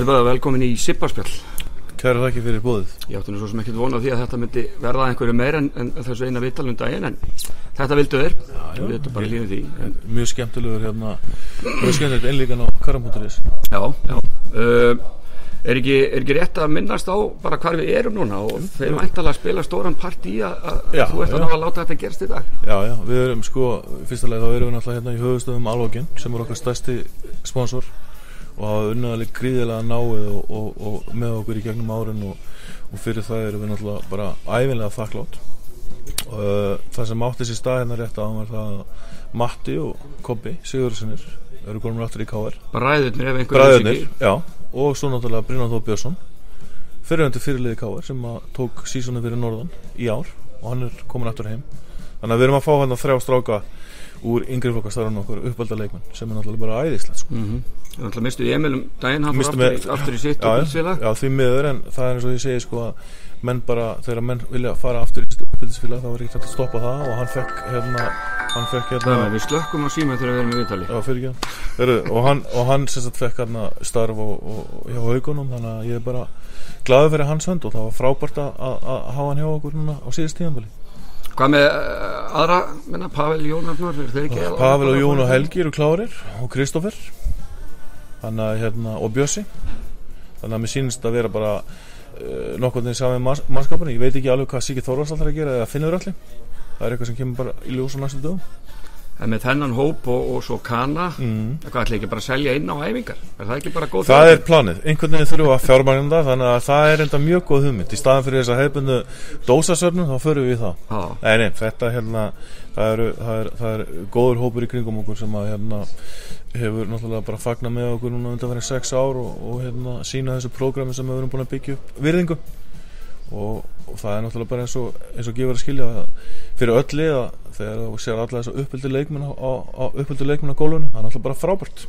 Elvaða, velkomin í Sipparspjall. Kæra þakki fyrir bóðið. Ég átti nú svo sem ekkert vonað því að þetta myndi verða einhverju meir en, en þessu eina vitalum daginn, en þetta vildu þér. Við veitum bara lífið því. En, Mjög skemmtilegur hérna, mjög skemmtilegt einlíkan á karamhúturis. já, já. Uh, er, ekki, er ekki rétt að minnast á bara hvar við erum núna og þeir væntalega spila stóran part í að, þú ert að ná að láta þetta gerst í dag. Já, já, við erum sko, fyrsta leið þá erum við náttúrulega hérna í höfustöðum Alvogin sem er okkar stærsti sponsor og hafa unnið alveg gríðilega náið og, og, og með okkur í gegnum árin og, og fyrir það erum við náttúrulega bara æfinlega þakklátt og uh, það sem átti sér stað hérna rétt á var það að Matti og Kobbi Sigurðssonir eru konum rættur í KR Bræðurnir ef einhverju Bræðurnir, já, og svo náttúrulega Brynjar Þó Björnsson fyrirhandi fyrirliði KR sem tók sísoni fyrir norðan í ár og hann er komin aftur heim. Þannig að við erum að fá hann að þrjá stráka úr yngri flokkastarðan okkur uppalda leikmenn sem er náttúrulega bara æðislegt sko. Mm -hmm. Þannig að mistu í Emil um daginn, hann fór aftur, aftur í sitt já, bílsfélag. já, því miður en það er eins og ég segi sko að menn bara, þegar menn vilja fara aftur í uppbildisfélag þá er ekki hægt að stoppa það og hann fekk hérna hann fekk hérna Þannig að við slökkum á síma þegar við erum í vitali. Já, fyrir ekki og hann, og hann sem sagt fekk hérna starf og, og, hjá haugunum þannig að ég er bara glaður fyrir hans hönd og það var frábært að, að, að hafa hann hjá okkur núna á síðust tíðanbili Hvað með uh, aðra, menna, Pavel Jónarnar, er þeir ekki? Pavel og Jón og Helgi eru klárir og að hérna og Bjössi. Þannig að mér sýnist að vera bara uh, nokkurn veginn saman með mannskapunni ég veit ekki alveg hvað Siggi Þorvars alltaf að gera eða finnur allir það er eitthvað sem kemur bara í ljós á næstu dögum En með þennan hóp og, og svo kana, mm. hvað ætla ekki bara að selja inn á æfingar? Er það ekki bara góð Það þjóð? er planið, einhvern veginn þurfum við að fjármagna það þannig að það er enda mjög góð hugmynd í staðan fyrir þess að hefbundu dósasöfnum þá förum við í það Já, Nei, nei, þetta hérna það er, það, er, það er góður hópur í kringum okkur sem að hérna hefur náttúrulega bara fagnað með okkur núna undan verið sex ár og, og hérna sína þessu prógrami sem við erum búin að byggja upp virðingu og, og það er náttúrulega bara eins og, eins og gefur að skilja fyrir öll liða þegar þú sér alla þess að uppöldu leikmenn á, á, á uppöldu leikmenn á gólfinu það er náttúrulega bara frábært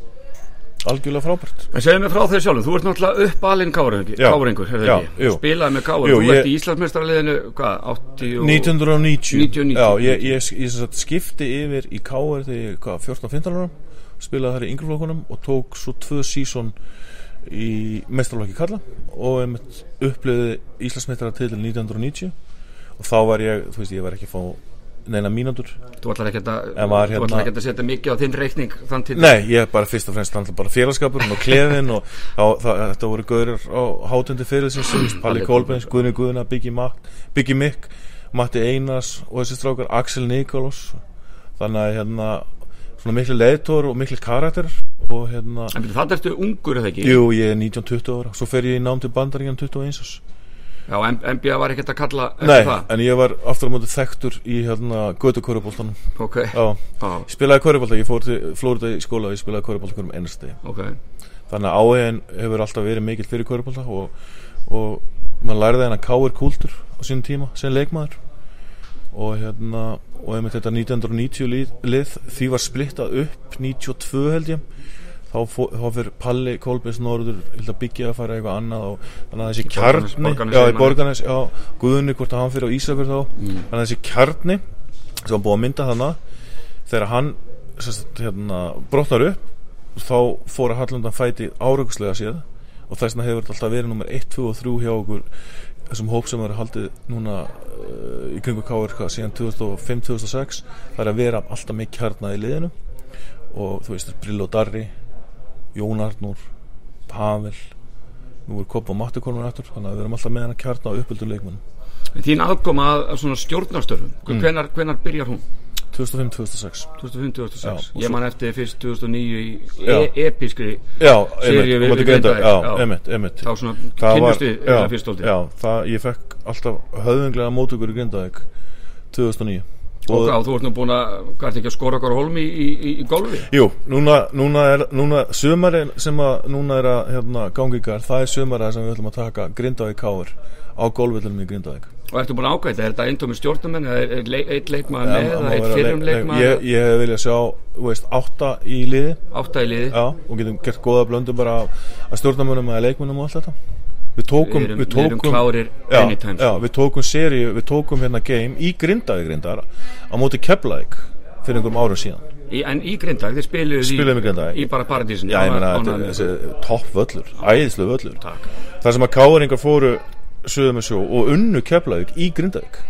algjörlega frábært en segðu mig frá þér sjálfum, þú ert náttúrulega uppalinn káringur. Spilaði með káring, þú ert í Íslandsmeistaraliðinu, hvað, 80 og... 1990 1990. Já, ég, ég, ég, ég skipti yfir í K.R. þegar ég, hvað, 14-15 ára spilaði þar í yngreflokkunum og tók svo tvö sísón í mestralokki kalla og upplöði Íslandsmeistara til 1990 og þá var ég, þú veist, ég var ekki að fá neina mínútur. Þú ætlar ekki að, hérna- að setja mikið á þinn reikning þann til Nei, ég er bara fyrst og fremst bara félagskapurinn og klefin og þá, það, þetta voru gaurir á hátundi fyrirlisins Palli Kolbens, Guðni Guðna, Biggi Mikk Matti Einars og þessi strákar Axel Nikolás. Þannig að hérna svona miklu leiðtór og miklu karakter og hérna En það ertu ungur, það ekki? Jú, ég er 19-20 ára, svo fer ég í nám til bandaríkjan 21 árs. Já, NBA var ekkert að kalla Nei, það? en ég var aftur á móti þekktur í hérna götu köruboltanum Ok, Já, já, ég spilaði körubolta, ég fór til Flórida í skóla og ég spilaði körubolta hverjum ennast degi. Ok. Þannig að áhegin hefur alltaf verið mikill fyrir körpálta og, og maður lærði henn að káir kúltur á sínum tíma sem leikmaður og hérna og einmitt þetta 1990 lið, lið því var splittað upp 92 held ég þá, þá fyrir Palli Kolbins Norður byggja að fara eitthvað annað og þannig að þessi Í kjarni Borgarnes já. Borgarnes, já, Guðunni hvort að hann fyrir á Ísafjörð þá Mm. þannig að þessi kjarni sem var búið að mynda þannig þegar hann sagt, hérna, brotnar upp þá fór að Hallandan fæti áraugslega séð og þess vegna hefur þetta alltaf verið nummer 1, 2 og 3 hjá okkur þessum hóp sem er haldið núna uh, í kringu KRK síðan 2005-2006 það er að vera alltaf með kjarnað í liðinu og þú veist, Brill og Darri Jón Arnúr Pavel nú er Kopp og Matti konur eftir þannig að við erum alltaf með hann að kjarna á uppöldu leikmennum En þín aðkoma að, að svona stjórnarstörfum Mm. hvenar, hvenar byrjar hún? 2005-2006 2005-2006 Já, og Ég man eftir fyrst 2009 í e episkri einmitt, við- einmitt þá svona Það kynnust var- við já, það, ég fekk alltaf höfðunglega mótökur í Grindavík 2009 og hvað, þú ert nú búin að hvað ert ekki að skora okkar holmi í, í, í golfi? Jú, núna, núna er núna, sömarinn sem að núna er að hérna, gangi ykkar, það er sömarinn sem við ætlum að taka Grindavík káur á golfvillunum í Grindavík og ertu búin að ágæta, er þetta eintómi stjórnumenn eða er, eitt leikmaður með eða eitt vera fyrrum leik- leik- leikmaður? Ég, ég hef viljað sjá, þú veist, átta í liði. Átta í liði? Já, og getum gert góða blöndu bara af stjórnarmönnum eða leikmönnum og allt þetta. Við tókum, við erum, við við tókum klárir já, já, við tókum seri, við tókum hérna game í Grindavík grindar á móti Keflavík fyrir einhverjum árum síðan. Í, en í Grindag, þið spiluðu í í bara paradísin Já, ég meina, þetta er topp völlur, æðislu völlur. Takk. Það sem að káringar fóru sögum með sjó og unnu Keflavík í Grindavík.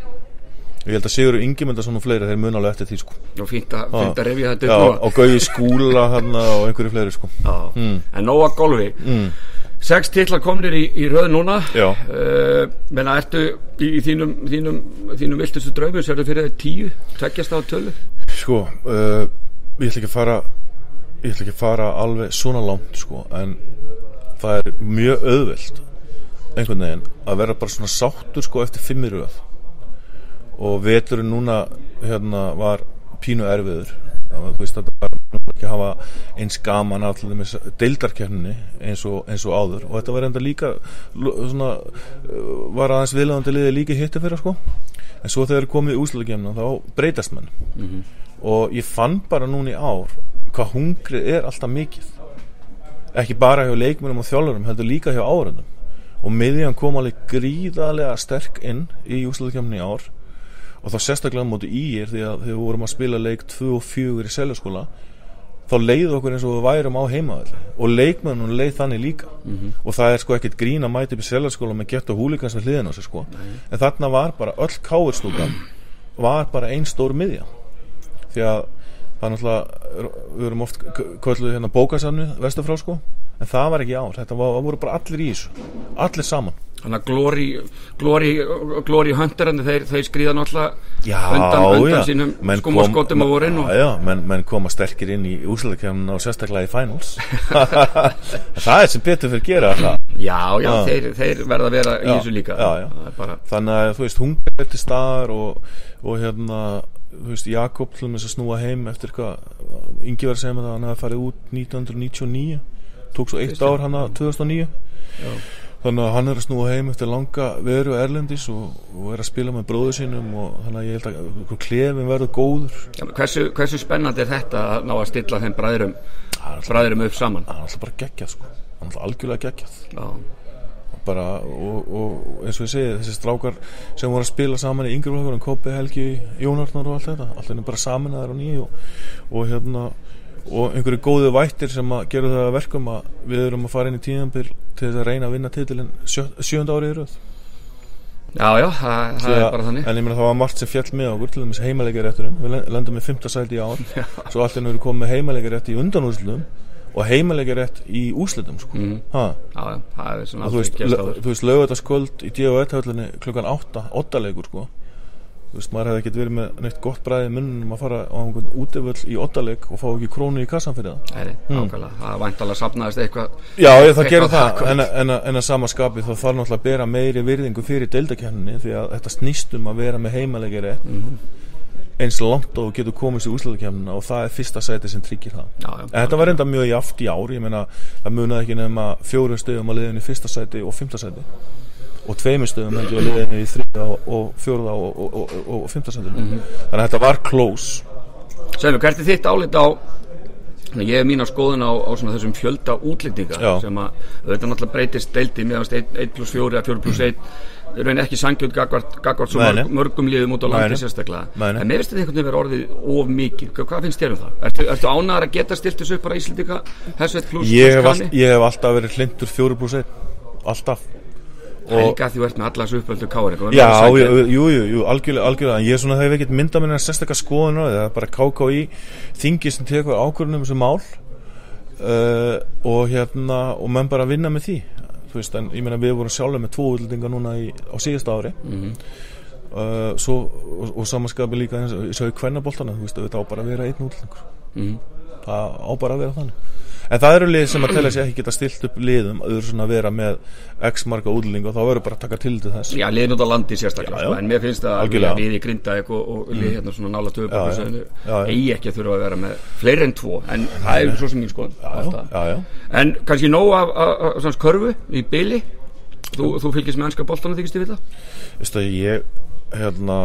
Ég held að Sigur Ingimundarsson og fleiri þeir mun alveg eftir því sko. Og fínt að, að rifja þetta upp og Gauði skúla hann og einhverju fleiri sko. Já. en nóga golfi. Mm. sex titlar komnir í, í röð núna. Uh, menna ertu í, í þínum, þínum, þínum viltustu draumum sér fyrir þau tíu, tveggjast á tölu Sko, uh, ég ætla ekki að fara ég ætla ekki að fara alveg svona langt sko, en það er mjög auðvelt einhvern veginn að vera bara svona sáttur sko eftir fimmir röð. Og veturinn núna hérna var pínu erfiður. Þú veist þetta var ekki að hafa eins gaman allir deildarkerninni eins og, eins og áður. Og þetta var enda líka svona, uh, var aðeins viðlegandi liði líka hitti fyrir sko. En svo þegar komið úslutakefna þá breytast menn. Og ég fann bara núna í ár hvað hungrið er alltaf mikið. Ekki bara hjá leikmennum og þjálfurum heldur líka hjá áraðum og miðjan kom alveg gríðarlega sterk inn í úslutakefni í ár. Og þá sérstaklega móti í er því að þegar við vorum að spila leik 2 og 4 í seljaskóla þá leiði okkur eins og við værum á heimavalli og leikmennun leið þannig líka. Og það er sko ekkert grín að mæti upp í seljaskóla með gett og húlikans við hliðin á sig sko. En þarna var bara öll káirstúkan var bara ein stór miðja. Því að það er náttúrulega við erum oft kölluð hérna bókasafnu vesturfrá sko en það var ekki ár, þetta var, voru bara allir í þessu. Allir saman. Þannig að Glory, Glory, Hunterandi þeir, þeir skrýða náttúrulega undan, undan sínum menn skum og kom- skotum á vorin og, Já, menn, menn koma sterkir inn í úrslutakefnina og sérstaklega í finals. Það er sem betur fyrir gera það já, já, Já. Þeir, þeir verða að vera í Já, þessu líka. Já, já. Bara, Þannig að þú veist, hungar er til staðar og, og hérna þú veist, Jakob þess að snúa heim eftir hvað Ingi var að segja með það að hann hefði farið út 1999 tók svo eitt Veistu? ár hann að 2009 já, þannig að hann er að snúa heim eftir langa veru erlendis og, og er að spila með bróðu sínum og þannig að ég held að klefin verður góður. Já, hversu, hversu spennandi er þetta að ná að stilla þeim bræðrum bræðrum upp saman? Hann er alltaf bara geggjað sko. Hann er alltaf algjörlega geggjað. Bara, og, og eins og ég segi þessi strákar sem voru að spila saman í yngri flokkur Kópi, Helgi, Jónarnar og allt þetta allt er bara saminaðar og nýju og, og hérna og einhverju góðu vættir sem að gera það að verkum að við erum að fara inn í tíðanbyrg til þess að reyna að vinna titilin sjö, sjönda árið í röð já, já það, það er bara þannig en ég meina það var margt sem fjall með okkur til dæmis heimaleikarétturinn við len- lendum með 5. sæti í ár svo allt er nú komið með heimaleikarétt í undanúrslutum og heimaleikarétt í úrslutum sko. mm, já, já, það er svona þú veist, gerst lö- áður. þú veist lögataskvöld í D.O.E. klukkan 8, 8 leikur sko þú veist, maður hefði ekkert verið með neitt gott bræði munnum að fara á einhvern útivöll í 8 leik og fá ekki krónu í kassan fyrir það. Nei, Hmm. ákvæmlega, það væntalega sapnaðist eitthvað Já, ég, það gerir það, en, en, en að sama skapi þá þarf náttúrulega að bera meiri virðingu fyrir deildakenninni því að þetta snýst um að vera með heimalegir eins langt og getur komist í úrslutakefnina og það er fyrsta sæti sem tryggir það. Já, já, En þetta var enda mjög jaft í ár, ég meina það munaði ekki nefna fjórum stöðum að liðinu í fyrsta sæti og fymta sæti og tveimur stöðum heldur að liðinu í þriða og, fjóruða og, og, og, og, og fymta sæti þannig að þetta var close. Segðu, hvert er þitt álit á ég hef mína skoðun á, á þessum fjölda útlendinga sem að þetta náttúrulega breytist deildi meðanst 1 pluss 4 eða 4 pluss 1 raun ekki sangjöld gagvart, svo mörg, mörgum liðum út á landi sérstaklega. En mér finnst þetta einhvern veginn vera orðið of mikið. Hva- hvað finnst þér um það? Ertu, ertu ánæðar að geta stilt þessu upp bara pluss ég hef, plus alltaf verið hlindur fjóru pluss einn alltaf Það er að þú ert með alla þessu uppöldu kári Já, jú, jú, jú, algjörlega, algjörlega. En ég er svona, það hef ekkert myndað mér að sérstakka skoðun því, það er bara KKÍ þingi sem tekur ákvörðunum sem mál uh, og hérna og menn bara vinna með því. Veist, en ég meina við vorum sjálfur með tvo útlendinga núna í, á síðasta ári. Mhm. uh, svo, og, og samanskapi líka eins og sá í kvennaboltana, þú veist, þetta á bara að vera einn útlendingur Mhm. Það á bara að vera þannig en það eru lið sem að telja sér ekki geta stilt upp liðum þau svona að vera með x marga útlendinga og þá verður bara að taka til til þess Já, liðin út á landi sérstaklega Já, já. sko, en mér finnst að Algjörlega. við í Grindavík og, og lið hérna svona nála Já, já. Já, já. eigi ekki að þurfa að vera með fleiri en tvo en það er svo sem já, já, já. en kannski nóg af, af, af svona körfu í byli þú, þú fylgist með ennska boltana þykist ég við það Veistu að ég hérna,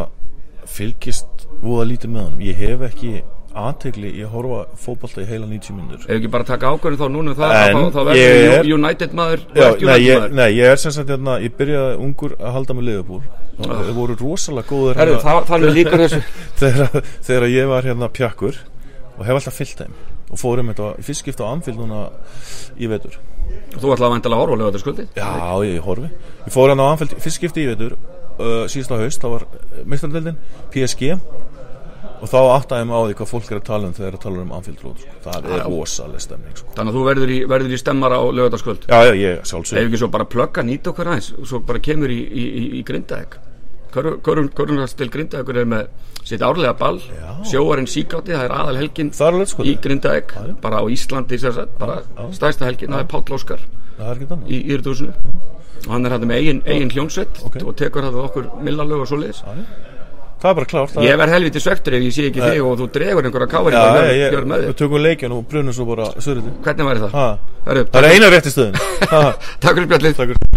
fylgist voða lítið með honum ég hef ekki aðtegli í að horfa fótbolta í heila 90 minnur ef ekki bara taka ákvörðin þá núna það En að þá, þá verður er- United maður og Já, ekki nei, United ég, nei, ég er sem sagt hérna, ég byrjaði ungur að halda með liðabúr og þeir voru rosalega góður Herru, hérna, það, þannig líkur þessu. Þegar, þegar ég var hérna pjakkur og hef alltaf fyllt þeim og fórum þetta fyrst skipta á Anfield núna í vetur. Þú ætlaði að væntalega horfa lögðu skuldi Já, ég horfi. Ég fór hann á Anfield fyrst skipti í vetur uh, síðasta haust, það var meistrandeldin PSG og þá mig á því hvað fólk er að tala um þegar það tala um Anfield Road sko. það er rosalega stemning sko. þannig að þú verður í, verður í stemmar á lögðu skuld Já, já, ég ef sjálfsög ekki svo bara plugga nýta okkur aðeins og svo bara kemur í, í, í, í grindaðeg Körunastil grindaðegur er með sitt árlega ball. Já. sjóarinn síkátti, það er aðal helgin sko í grindaðeg, bara á Íslandi bara stæsta helgin, það er Páll Óskar í Írðúsinu og hann er hægt með eigin, eigin hljónsvett og tekur hægt okkur millalög og svoleiðis Það er bara klárt ég er, verð helviti svektur ef ég sé ekki þig og þú dregur einhverja káari Já, og gjör með við þér tökum leikjan og brunum svo bara hvernig væri það? Það er eina rétt í stöðin takk fyrir fyrir